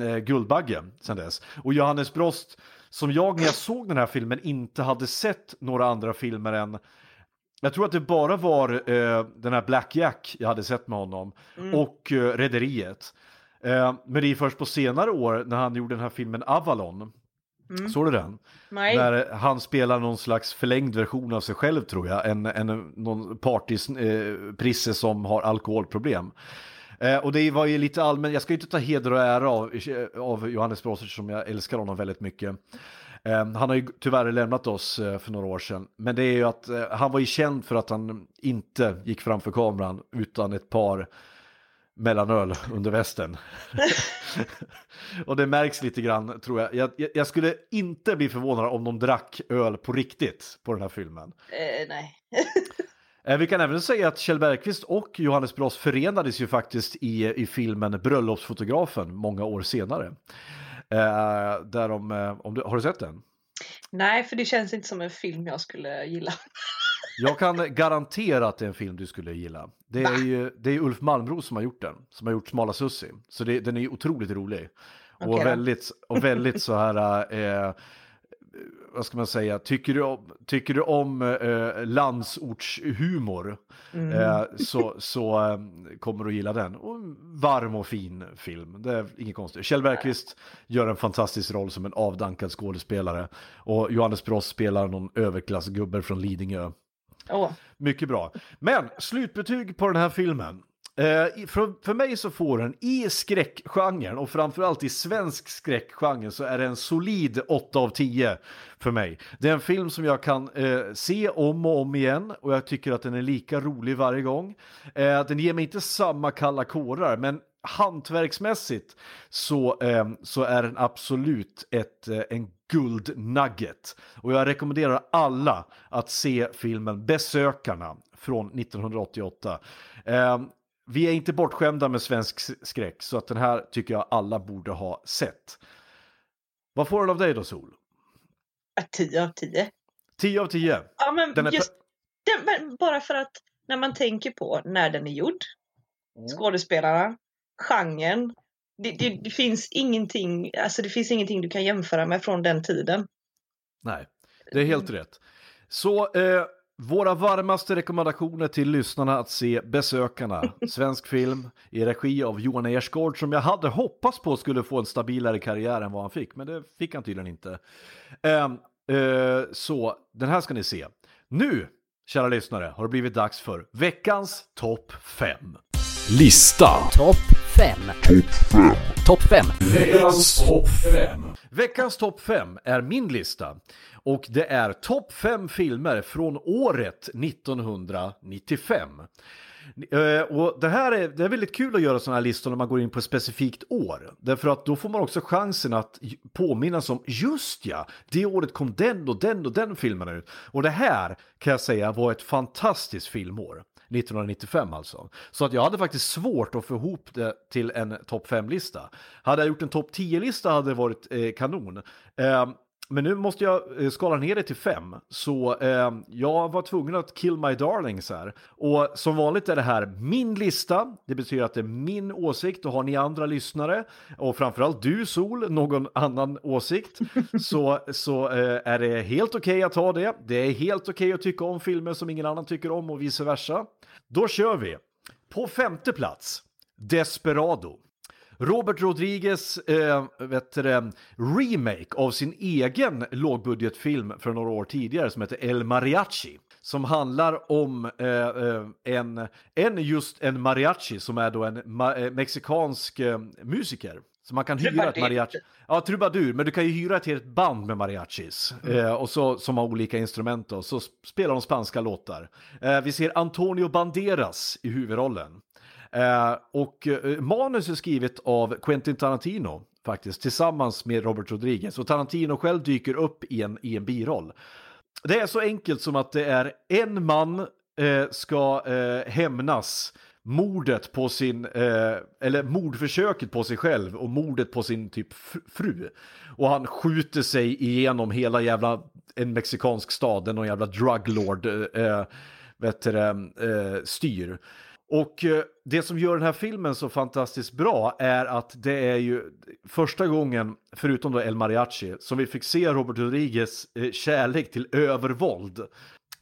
eh, Guldbaggen sedan dess. Och Johannes Brost, som jag när jag såg den här filmen inte hade sett några andra filmer än jag tror att det bara var eh, den här Black Jack jag hade sett med honom och eh, Rederiet. Eh, men det är först på senare år när han gjorde den här filmen Avalon. Såg du den? Nej. När han spelar någon slags förlängd version av sig själv tror jag. En, en, någon partyprisse som har alkoholproblem. Eh, och det var ju lite allmänt, jag ska ju inte ta heder och ära av, av Johannes Brost som jag älskar honom väldigt mycket. Eh, han har ju tyvärr lämnat oss eh, för några år sedan. Men det är ju att eh, han var ju känd för att han inte gick framför kameran utan ett par mellanöl under västen. och det märks lite grann tror jag. jag. jag- skulle inte bli förvånad om de drack öl på riktigt på den här filmen. Eh, nej. Eh, Vi kan även säga att Kjell Bergqvist och Johannes Brost förenades ju faktiskt i, i filmen Bröllopsfotografen många år senare. Eh, där de, eh, om du, har du sett den? nej, för det känns inte som en film jag skulle gilla. Jag kan garantera att det är en film du skulle gilla. Det är ju det är Ulf Malmros som har gjort den, som har gjort Smala Sussi. Så det, den är ju otroligt rolig. Och, Okej då. väldigt, och väldigt så här, eh, vad ska man säga, tycker du om, tycker du om eh, landsortshumor Mm. eh, så, så eh, kommer du gilla den. Och varm och fin film, det är inget konstigt. Kjell Bergqvist gör en fantastisk roll som en avdankad skådespelare. Och Johannes Brost spelar någon överklassgubbe från Lidingö. Oh. Mycket bra. Men slutbetyg på den här filmen. Eh, för, för mig så får den i skräckgenren och framförallt i svensk skräckgenre så är det en solid 8 av 10 för mig. Det är en film som jag kan eh, se om och om igen och jag tycker att den är lika rolig varje gång. Eh, den ger mig inte samma kalla kårar men hantverksmässigt så, eh, så är den absolut ett, eh, en guldnugget. Och jag rekommenderar alla att se filmen Besökarna från 1988. Eh, vi är inte bortskämda med svensk skräck så att den här tycker jag alla borde ha sett. Vad får den av dig då Sol? 10 av 10. 10 av 10. Ja, men Den just den, men bara för att när man tänker på när den är gjord, Mm. skådespelarna, genren. Det, det, det finns ingenting, alltså det finns ingenting du kan jämföra med från den tiden. Nej, det är helt rätt. Så eh, våra varmaste rekommendationer till lyssnarna att se Besökarna, svensk film i regi av Johan Ersgård som jag hade hoppats på skulle få en stabilare karriär än vad han fick, men det fick han tydligen inte. Eh, eh, så den här ska ni se. Nu, kära lyssnare, har det blivit dags för veckans topp 5. Lista. Topp 5. Topp 5. Veckans topp 5. Veckans topp 5 är min lista. Och det är topp fem filmer från året 1995. Eh, och det här är, det är väldigt kul att göra sådana här listor när man går in på ett specifikt år. Därför att då får man också chansen att påminnas om, just ja, det året kom den och den och den filmen ut. Och det här kan jag säga var ett fantastiskt filmår. 1995 alltså. Så att jag hade faktiskt svårt att få ihop det till en topp 5-lista. Hade jag gjort en topp 10-lista hade det varit eh, kanon. Eh, men nu måste jag eh, skala ner det till fem, så eh, jag var tvungen att kill my darlings här. Och som vanligt är det här min lista, det betyder att det är min åsikt och har ni andra lyssnare och framförallt du Sol, någon annan åsikt, så, så eh, är det helt okej okay att ha det. Det är helt okej okay att tycka om filmer som ingen annan tycker om och vice versa. Då kör vi! På femte plats, Desperado. Robert Rodriguez eh, vet det, remake av sin egen lågbudgetfilm för några år tidigare som heter El Mariachi. Som handlar om eh, eh en, en just en mariachi som är då en ma eh, mexikansk eh, musiker. Så man kan hyra ett mariachi. Ja, trubadur, men du kan ju hyra ett helt band med mariachis. Mm. Eh, och så, som har olika instrument och så spelar de spanska låtar. Eh, vi ser Antonio Banderas i huvudrollen. Eh, och eh, manus är skrivet av Quentin Tarantino faktiskt, tillsammans med Robert Rodriguez. Och Tarantino själv dyker upp i en, i en biroll. Det är så enkelt som att det är en man eh, ska eh, hämnas mordet på sin, eh, eller mordförsöket på sig själv och mordet på sin typ fru. Och han skjuter sig igenom hela jävla en mexikansk stad, någon jävla druglord eh, eh, vet du, eh, styr. Och eh, det som gör den här filmen så fantastiskt bra är att det är ju första gången, förutom då El Mariachi, som vi fick se Robert Rodriguez eh, kärlek till övervåld.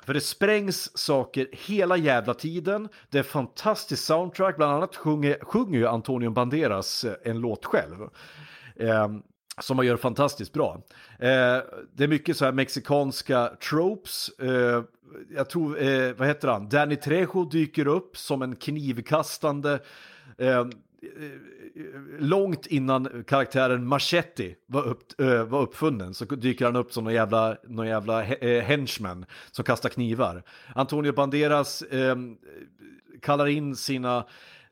För det sprängs saker hela jävla tiden. Det är fantastiskt soundtrack, bland annat sjunger, sjunger ju Antonio Banderas eh, en låt själv. Ehm, som man gör fantastiskt bra. Eh, det är mycket så här mexikanska tropes. Eh, jag tror, eh, vad heter han, Danny Trejo dyker upp som en knivkastande eh, eh långt innan karaktären Machete var, upp, eh, var uppfunnen så dyker han upp som någon jävla, någon jävla eh, henchman som kastar knivar. Antonio Banderas eh, kallar in sina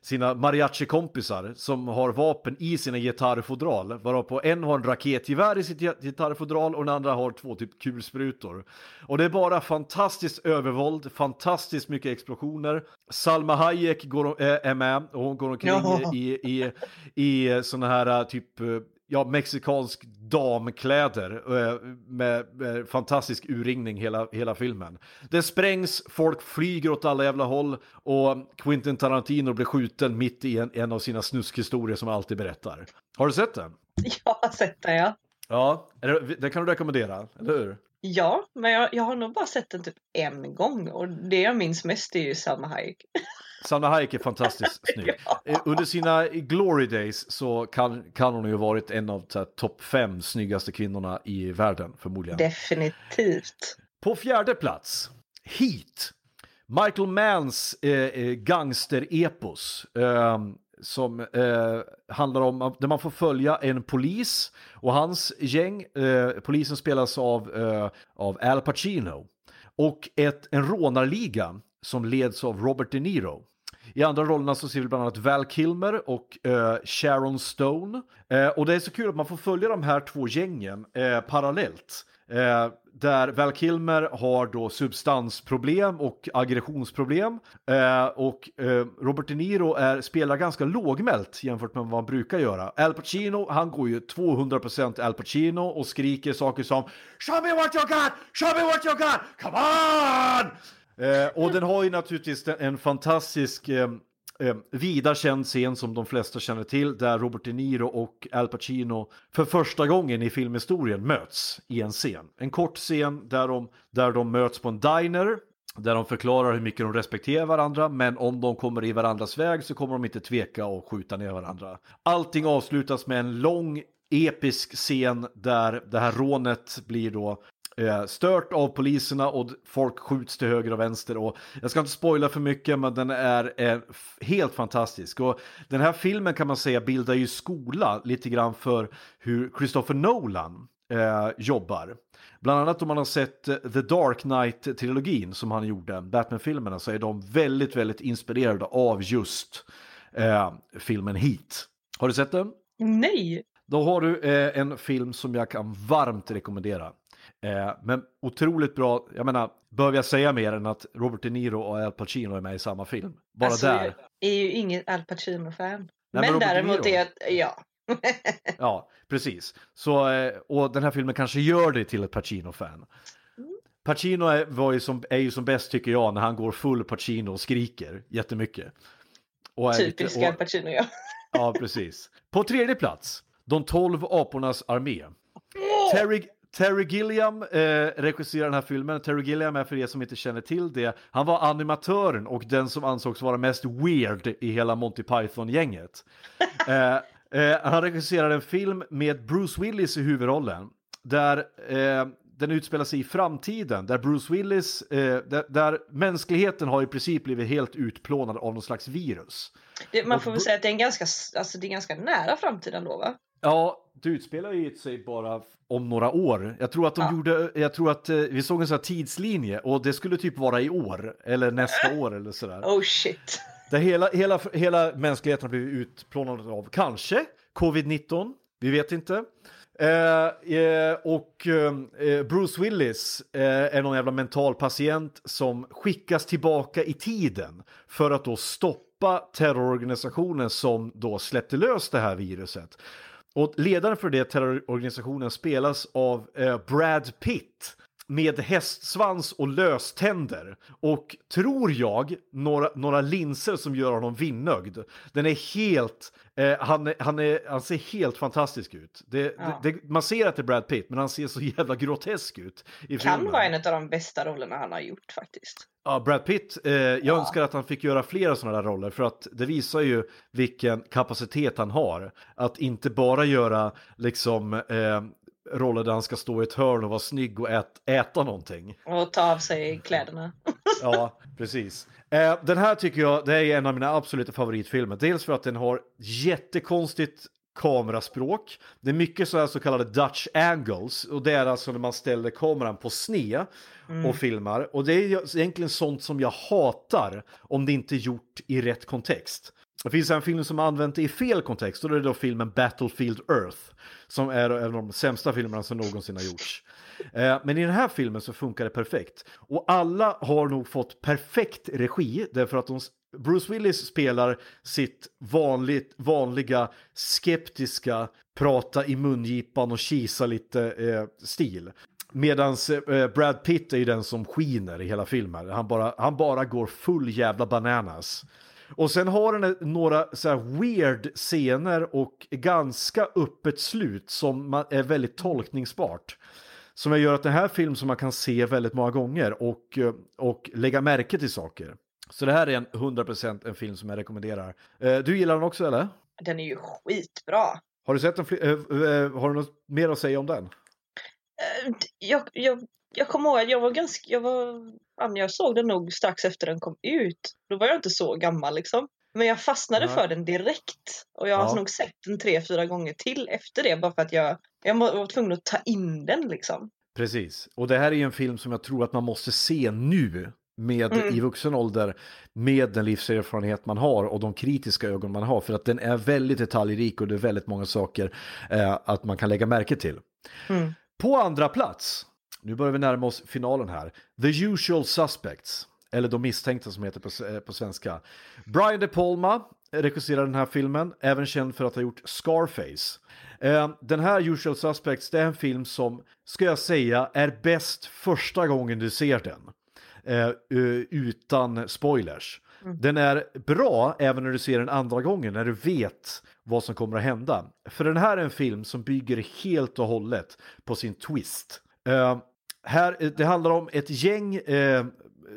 sina mariachi-kompisar som har vapen i sina gitarrfodral. Varpå en har en raketgevär i sitt gitarrfodral och den andra har två typ kulsprutor. Och det är bara fantastiskt övervåld, fantastiskt mycket explosioner. Salma Hayek går, är med och hon går omkring ja. i, i, i, i sådana här typ ja, mexikansk damkläder eh, med, med, fantastisk urringning hela, hela filmen. Det sprängs, folk flyger åt alla jävla håll och Quentin Tarantino blir skjuten mitt i en, en av sina snuskhistorier som han alltid berättar. Har du sett den? Jag har sett den, ja. Ja, det, det kan du rekommendera, eller hur? Ja, men jag, jag har nog bara sett den typ en gång och det jag minns mest är ju Salma Hayek. Salma Hayek är fantastiskt snygg. ja. Eh, under sina glory days så kan, kan hon ju varit en av topp fem snyggaste kvinnorna i världen förmodligen. Definitivt. På fjärde plats, Heat. Michael Manns eh, eh gangsterepos. Eh, som eh, handlar om där man får följa en polis och hans gäng. Eh, polisen spelas av, eh, av Al Pacino. Och ett, en rånarliga som leds av Robert De Niro. I andra rollerna så ser vi bland annat Val Kilmer och eh, Sharon Stone. Eh, och det är så kul att man får följa de här två gängen eh, parallellt. Eh, där Val Kilmer har då substansproblem och aggressionsproblem. Eh, och eh, Robert De Niro är, spelar ganska lågmält jämfört med vad han brukar göra. Al Pacino, han går ju 200% Al Pacino och skriker saker som Show me what you got! Show me what you got! Come on! Eh, och den har ju naturligtvis en fantastisk eh, eh, vida känd scen som de flesta känner till där Robert De Niro och Al Pacino för första gången i filmhistorien möts i en scen. En kort scen där de, där de möts på en diner där de förklarar hur mycket de respekterar varandra men om de kommer i varandras väg så kommer de inte tveka och skjuta ner varandra. Allting avslutas med en lång episk scen där det här rånet blir då stört av poliserna och folk skjuts till höger och vänster. Och jag ska inte spoila för mycket men den är, är helt fantastisk. Och den här filmen kan man säga bildar ju skola lite grann för hur Christopher Nolan eh, jobbar. Bland annat om man har sett eh, The Dark Knight-trilogin som han gjorde, Batman-filmerna, så är de väldigt, väldigt inspirerade av just eh, filmen Heat. Har du sett den? Nej! Då har du eh, en film som jag kan varmt rekommendera. Eh, men otroligt bra, jag menar, behöver jag säga mer än att Robert De Niro och Al Pacino är med i samma film? Bara alltså, där. Jag är ju inget Al Pacino-fan. men Men däremot är jag, ja. Ja, precis. Så, eh, och den här filmen kanske gör dig till ett Pacino-fan. Pacino är, var ju som, är ju som bäst tycker jag när han går full Pacino och skriker jättemycket. Och Typisk Al Pacino, ja. Ja, precis. På tredje plats, De tolv apornas armé. Terry, Terry Gilliam eh, regisserar den här filmen. Terry Gilliam är för er som inte känner till det, han var animatören och den som ansågs vara mest weird i hela Monty Python-gänget. Eh, eh, han regisserade en film med Bruce Willis i huvudrollen. Där eh, den utspelar sig i framtiden, där Bruce Willis, eh, där, där mänskligheten har i princip blivit helt utplånad av någon slags virus. Det, man Och får väl Bru- säga att det är en ganska, alltså det är ganska nära framtiden då va? Ja, det utspelar ju sig bara om några år. Jag tror att de Ja. gjorde, jag tror att eh, vi såg en sån här tidslinje och det skulle typ vara i år eller nästa år eller sådär. Oh shit. Där hela, hela, hela mänskligheten har blivit utplånad av kanske covid-19, vi vet inte. Eh, eh, och eh, Bruce Willis eh, är någon jävla mental patient som skickas tillbaka i tiden för att då stoppa terrororganisationen som då släppte lös det här viruset. Och ledaren för det terrororganisationen spelas av eh, Brad Pitt med hästsvans och löständer och tror jag några, några linser som gör honom vinnögd. Den är helt, eh, han, han, är, han ser helt fantastisk ut. Det, Ja. det, det, man ser att det är Brad Pitt men han ser så jävla grotesk ut i Kan vara en av de bästa rollerna han har gjort faktiskt. Ja, Brad Pitt, eh, jag önskar att han fick göra flera sådana där roller för att det visar ju vilken kapacitet han har. Att inte bara göra liksom eh, roller där han ska stå i ett hörn och vara snygg och ät, äta någonting. Och ta av sig kläderna. Ja, precis. Eh, den här tycker jag, det är en av mina absoluta favoritfilmer. Dels för att den har jättekonstigt kameraspråk. Det är mycket så här så kallade Dutch angles och det är alltså när man ställer kameran på sned och filmar. Och det är egentligen sånt som jag hatar om det inte är gjort i rätt kontext. Det finns en film som använt det i fel kontext och det är då filmen Battlefield Earth som är en av de sämsta filmerna som någonsin har gjorts. Eh, men i den här filmen så funkar det perfekt. Och alla har nog fått perfekt regi därför att de, Bruce Willis spelar sitt vanligt, vanliga skeptiska prata i mungipan och kisa lite eh, stil. Medan eh, Brad Pitt är ju den som skiner i hela filmen. Han bara, han bara går full jävla bananas. Och sen har den några så weird scener och ganska öppet slut som är väldigt tolkningsbart. Som gör att den här film som man kan se väldigt många gånger och, eh, och lägga märke till saker. Så det här är en 100% en film som jag rekommenderar. Eh, Du gillar den också eller? Den är ju skitbra. Har du sett den? eh, Har du något mer att säga om den? Jag, jag, jag kommer ihåg att jag var ganska, jag var, fan, jag såg den nog strax efter den kom ut. Då var jag inte så gammal liksom. Men jag fastnade Nej. för den direkt. Och jag har Ja. nog sett den tre, fyra gånger till efter det. Bara för att jag, jag var tvungen att ta in den liksom. Precis. Och det här är ju en film som jag tror att man måste se nu med Mm. i vuxen ålder med den livserfarenhet man har och de kritiska ögon man har för att den är väldigt detaljrik och det är väldigt många saker eh, att man kan lägga märke till. Mm. På andra plats, nu börjar vi närma oss finalen här, The Usual Suspects, eller De misstänkta som heter på, eh, på svenska. Brian De Palma regisserar den här filmen, även känd för att ha gjort Scarface. Eh, Den här Usual Suspects, det är en film som, ska jag säga, är bäst första gången du ser den. Eh, utan spoilers. Den är bra även när du ser den andra gången, när du vet vad som kommer att hända. För den här är en film som bygger helt och hållet på sin twist. Eh, här, det handlar om ett gäng eh,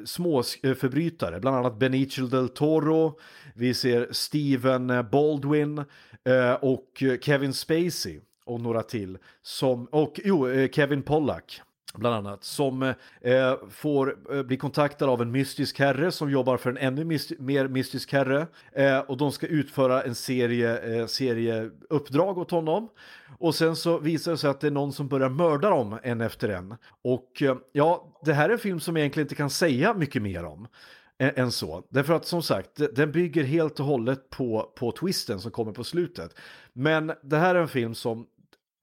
småförbrytare, eh, bland annat Benicio del Toro, vi ser Steven Baldwin eh, och Kevin Spacey och några till. Som, och jo, eh, Kevin Pollack bland annat, som eh, får eh, bli kontaktad av en mystisk herre som jobbar för en ännu myst mer mystisk herre. Eh, och de ska utföra en serie, eh, serie uppdrag åt honom. Och sen så visar det sig att det är någon som börjar mörda dem en efter en. Och eh, ja, det här är en film som jag egentligen inte kan säga mycket mer om eh, än så. Därför att som sagt, den bygger helt och hållet på, på twisten som kommer på slutet. Men det här är en film som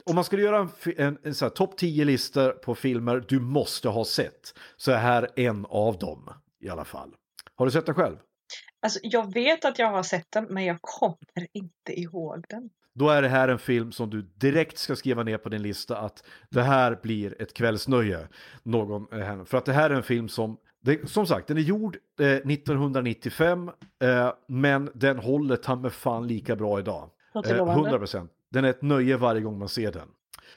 om man skulle göra en, en, en, topp 10 listor på filmer du måste ha sett så är här en av dem i alla fall. Har du sett den själv? Alltså, jag vet att jag har sett den, men jag kommer inte ihåg den. Då är det här en film som du direkt ska skriva ner på din lista att det här blir ett kvällsnöje. Någon, eh, för att det här är en film som, det, som sagt, den är gjord eh, 1995, eh, men den håller ta med fan lika bra idag. Lovande. 100 procent. Den är ett nöje varje gång man ser den.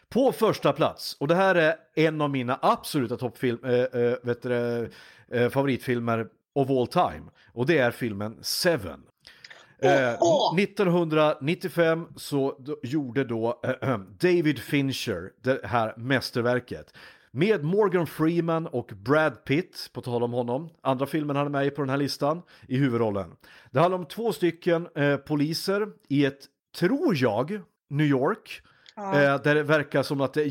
På första plats, och det här är en av mina absoluta toppfilm, äh, äh, äh, favoritfilmer of all time. Och det är filmen Seven. Eh, 1995 så gjorde då eh, David Fincher det här mästerverket. Med Morgan Freeman och Brad Pitt, på tal om honom. Andra filmen han är med i på den här listan, i huvudrollen. Det handlar om två stycken eh, poliser i ett, tror jag, New York. Eh, där det verkar som att det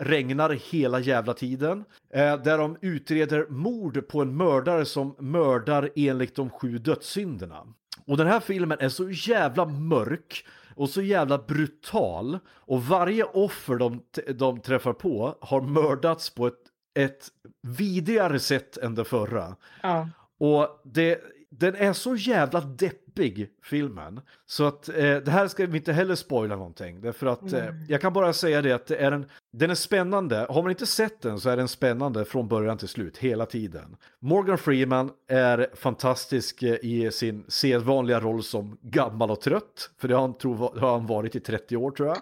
regnar hela jävla tiden. Eh, där de utreder mord på en mördare som mördar enligt de sju dödssynderna. Och den här filmen är så jävla mörk och så jävla brutal. Och varje offer de, de träffar på har mördats på ett, ett vidrigare sätt än det förra. Ja. Och det, den är så jävla deppig, filmen. Så att eh, det här ska vi inte heller spoila någonting. Därför att eh, jag kan bara säga det att det är en, den är spännande. Har man inte sett den så är den spännande från början till slut, hela tiden. Morgan Freeman är fantastisk eh, i sin sedvanliga roll som gammal och trött. För det har han, tror, har han varit i 30 år tror jag.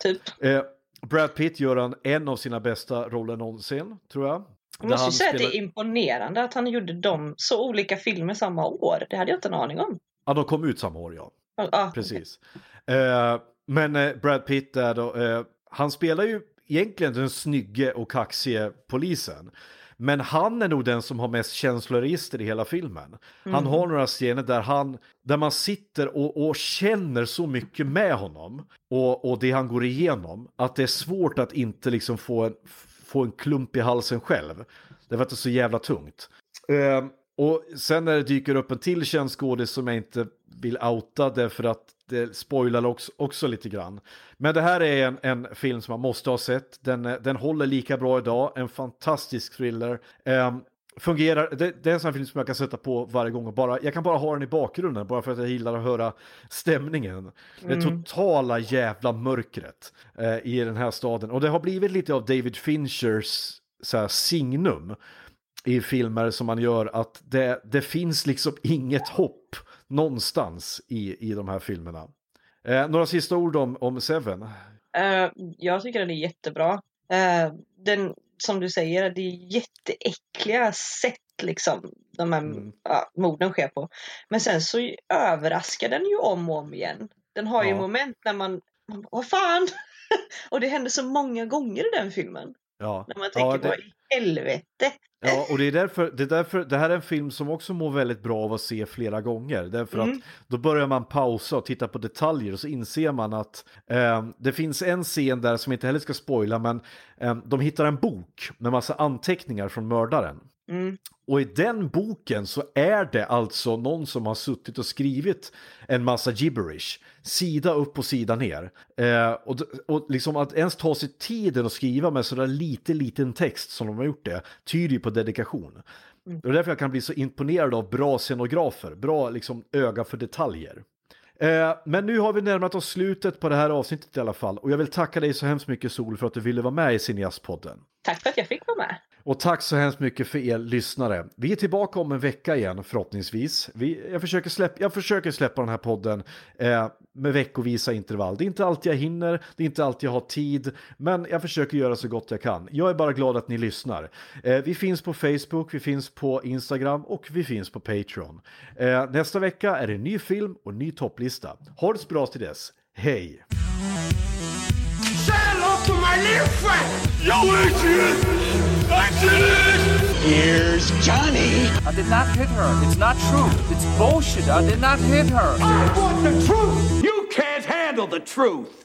Typ. Eh, Brad Pitt gör han en av sina bästa roller någonsin, tror jag. Jag måste ju säga att det spelar- är imponerande att han gjorde dem så olika filmer samma år. Det hade jag inte en aning om. Ja, de kom ut samma år, ja. Ja, Precis. Eh, men eh, Brad Pitt där då, eh, han spelar ju egentligen den snygge och kaxige polisen. Men han är nog den som har mest känsloregister i hela filmen. Han har några scener där, han, där man sitter och, och känner så mycket med honom och, och det han går igenom att det är svårt att inte liksom få en, få en klump i halsen själv. Det var inte så jävla tungt. Eh, och sen när det dyker upp en till känd skådis som jag inte vill outa därför att det spoilar också, också lite grann. Men det här är en, en film som man måste ha sett. Den, eh, den håller lika bra idag, en fantastisk thriller. Eh, fungerar, det, det är en sån här film som jag kan sätta på varje gång och bara, jag kan bara ha den i bakgrunden bara för att jag gillar att höra stämningen. Det totala jävla mörkret eh, i den här staden. Och det har blivit lite av David Finchers så här, signum i filmer som man gör att det, det finns liksom inget hopp någonstans i, i de här filmerna. Eh, några sista ord om, om Seven? Eh, jag tycker den är jättebra. Eh, den, som du säger, det är jätteäckliga sätt liksom de här Mm. ja, morden sker på. Men sen så överraskar den ju om och om igen. Den har ju Ja. moment när man, man vad fan! och det händer så många gånger i den filmen. Ja, När man tänker, ja, det- vad i helvete? ja och det är därför, det är därför det här är en film som också mår väldigt bra av att se flera gånger. Därför Mm. att då börjar man pausa och titta på detaljer och så inser man att eh, det finns en scen där som inte heller ska spoila men eh, de hittar en bok med massa anteckningar från mördaren. Mm. Och i den boken så är det alltså någon som har suttit och skrivit en massa gibberish. Sida upp och sida ner. Eh, och, och liksom att ens ta sig tiden att skriva med sådär lite liten text som de har gjort det tyder ju på dedikation. Det är därför jag kan bli så imponerad av bra scenografer, bra liksom öga för detaljer. Eh, men nu har vi närmat oss slutet på det här avsnittet i alla fall och jag vill tacka dig så hemskt mycket Sol för att du ville vara med i Cineastpodden. Tack för att jag fick vara med. Och tack så hemskt mycket för er lyssnare. Vi är tillbaka om en vecka igen förhoppningsvis. Vi, jag, försöker släppa, jag försöker släppa den här podden eh, med veckovisa intervall. Det är inte alltid jag hinner, det är inte alltid jag har tid, men jag försöker göra så gott jag kan. Jag är bara glad att ni lyssnar. Eh, vi finns på Facebook, vi finns på Instagram och vi finns på Patreon. Eh, nästa vecka är det en ny film och en ny topplista. Ha det så bra till dess. Hej! Say hello to my little friend! Yo, Adrian! I did it! Here's Johnny. I did not hit her. It's not true. It's bullshit. I did not hit her. I want the truth! You can't handle the truth!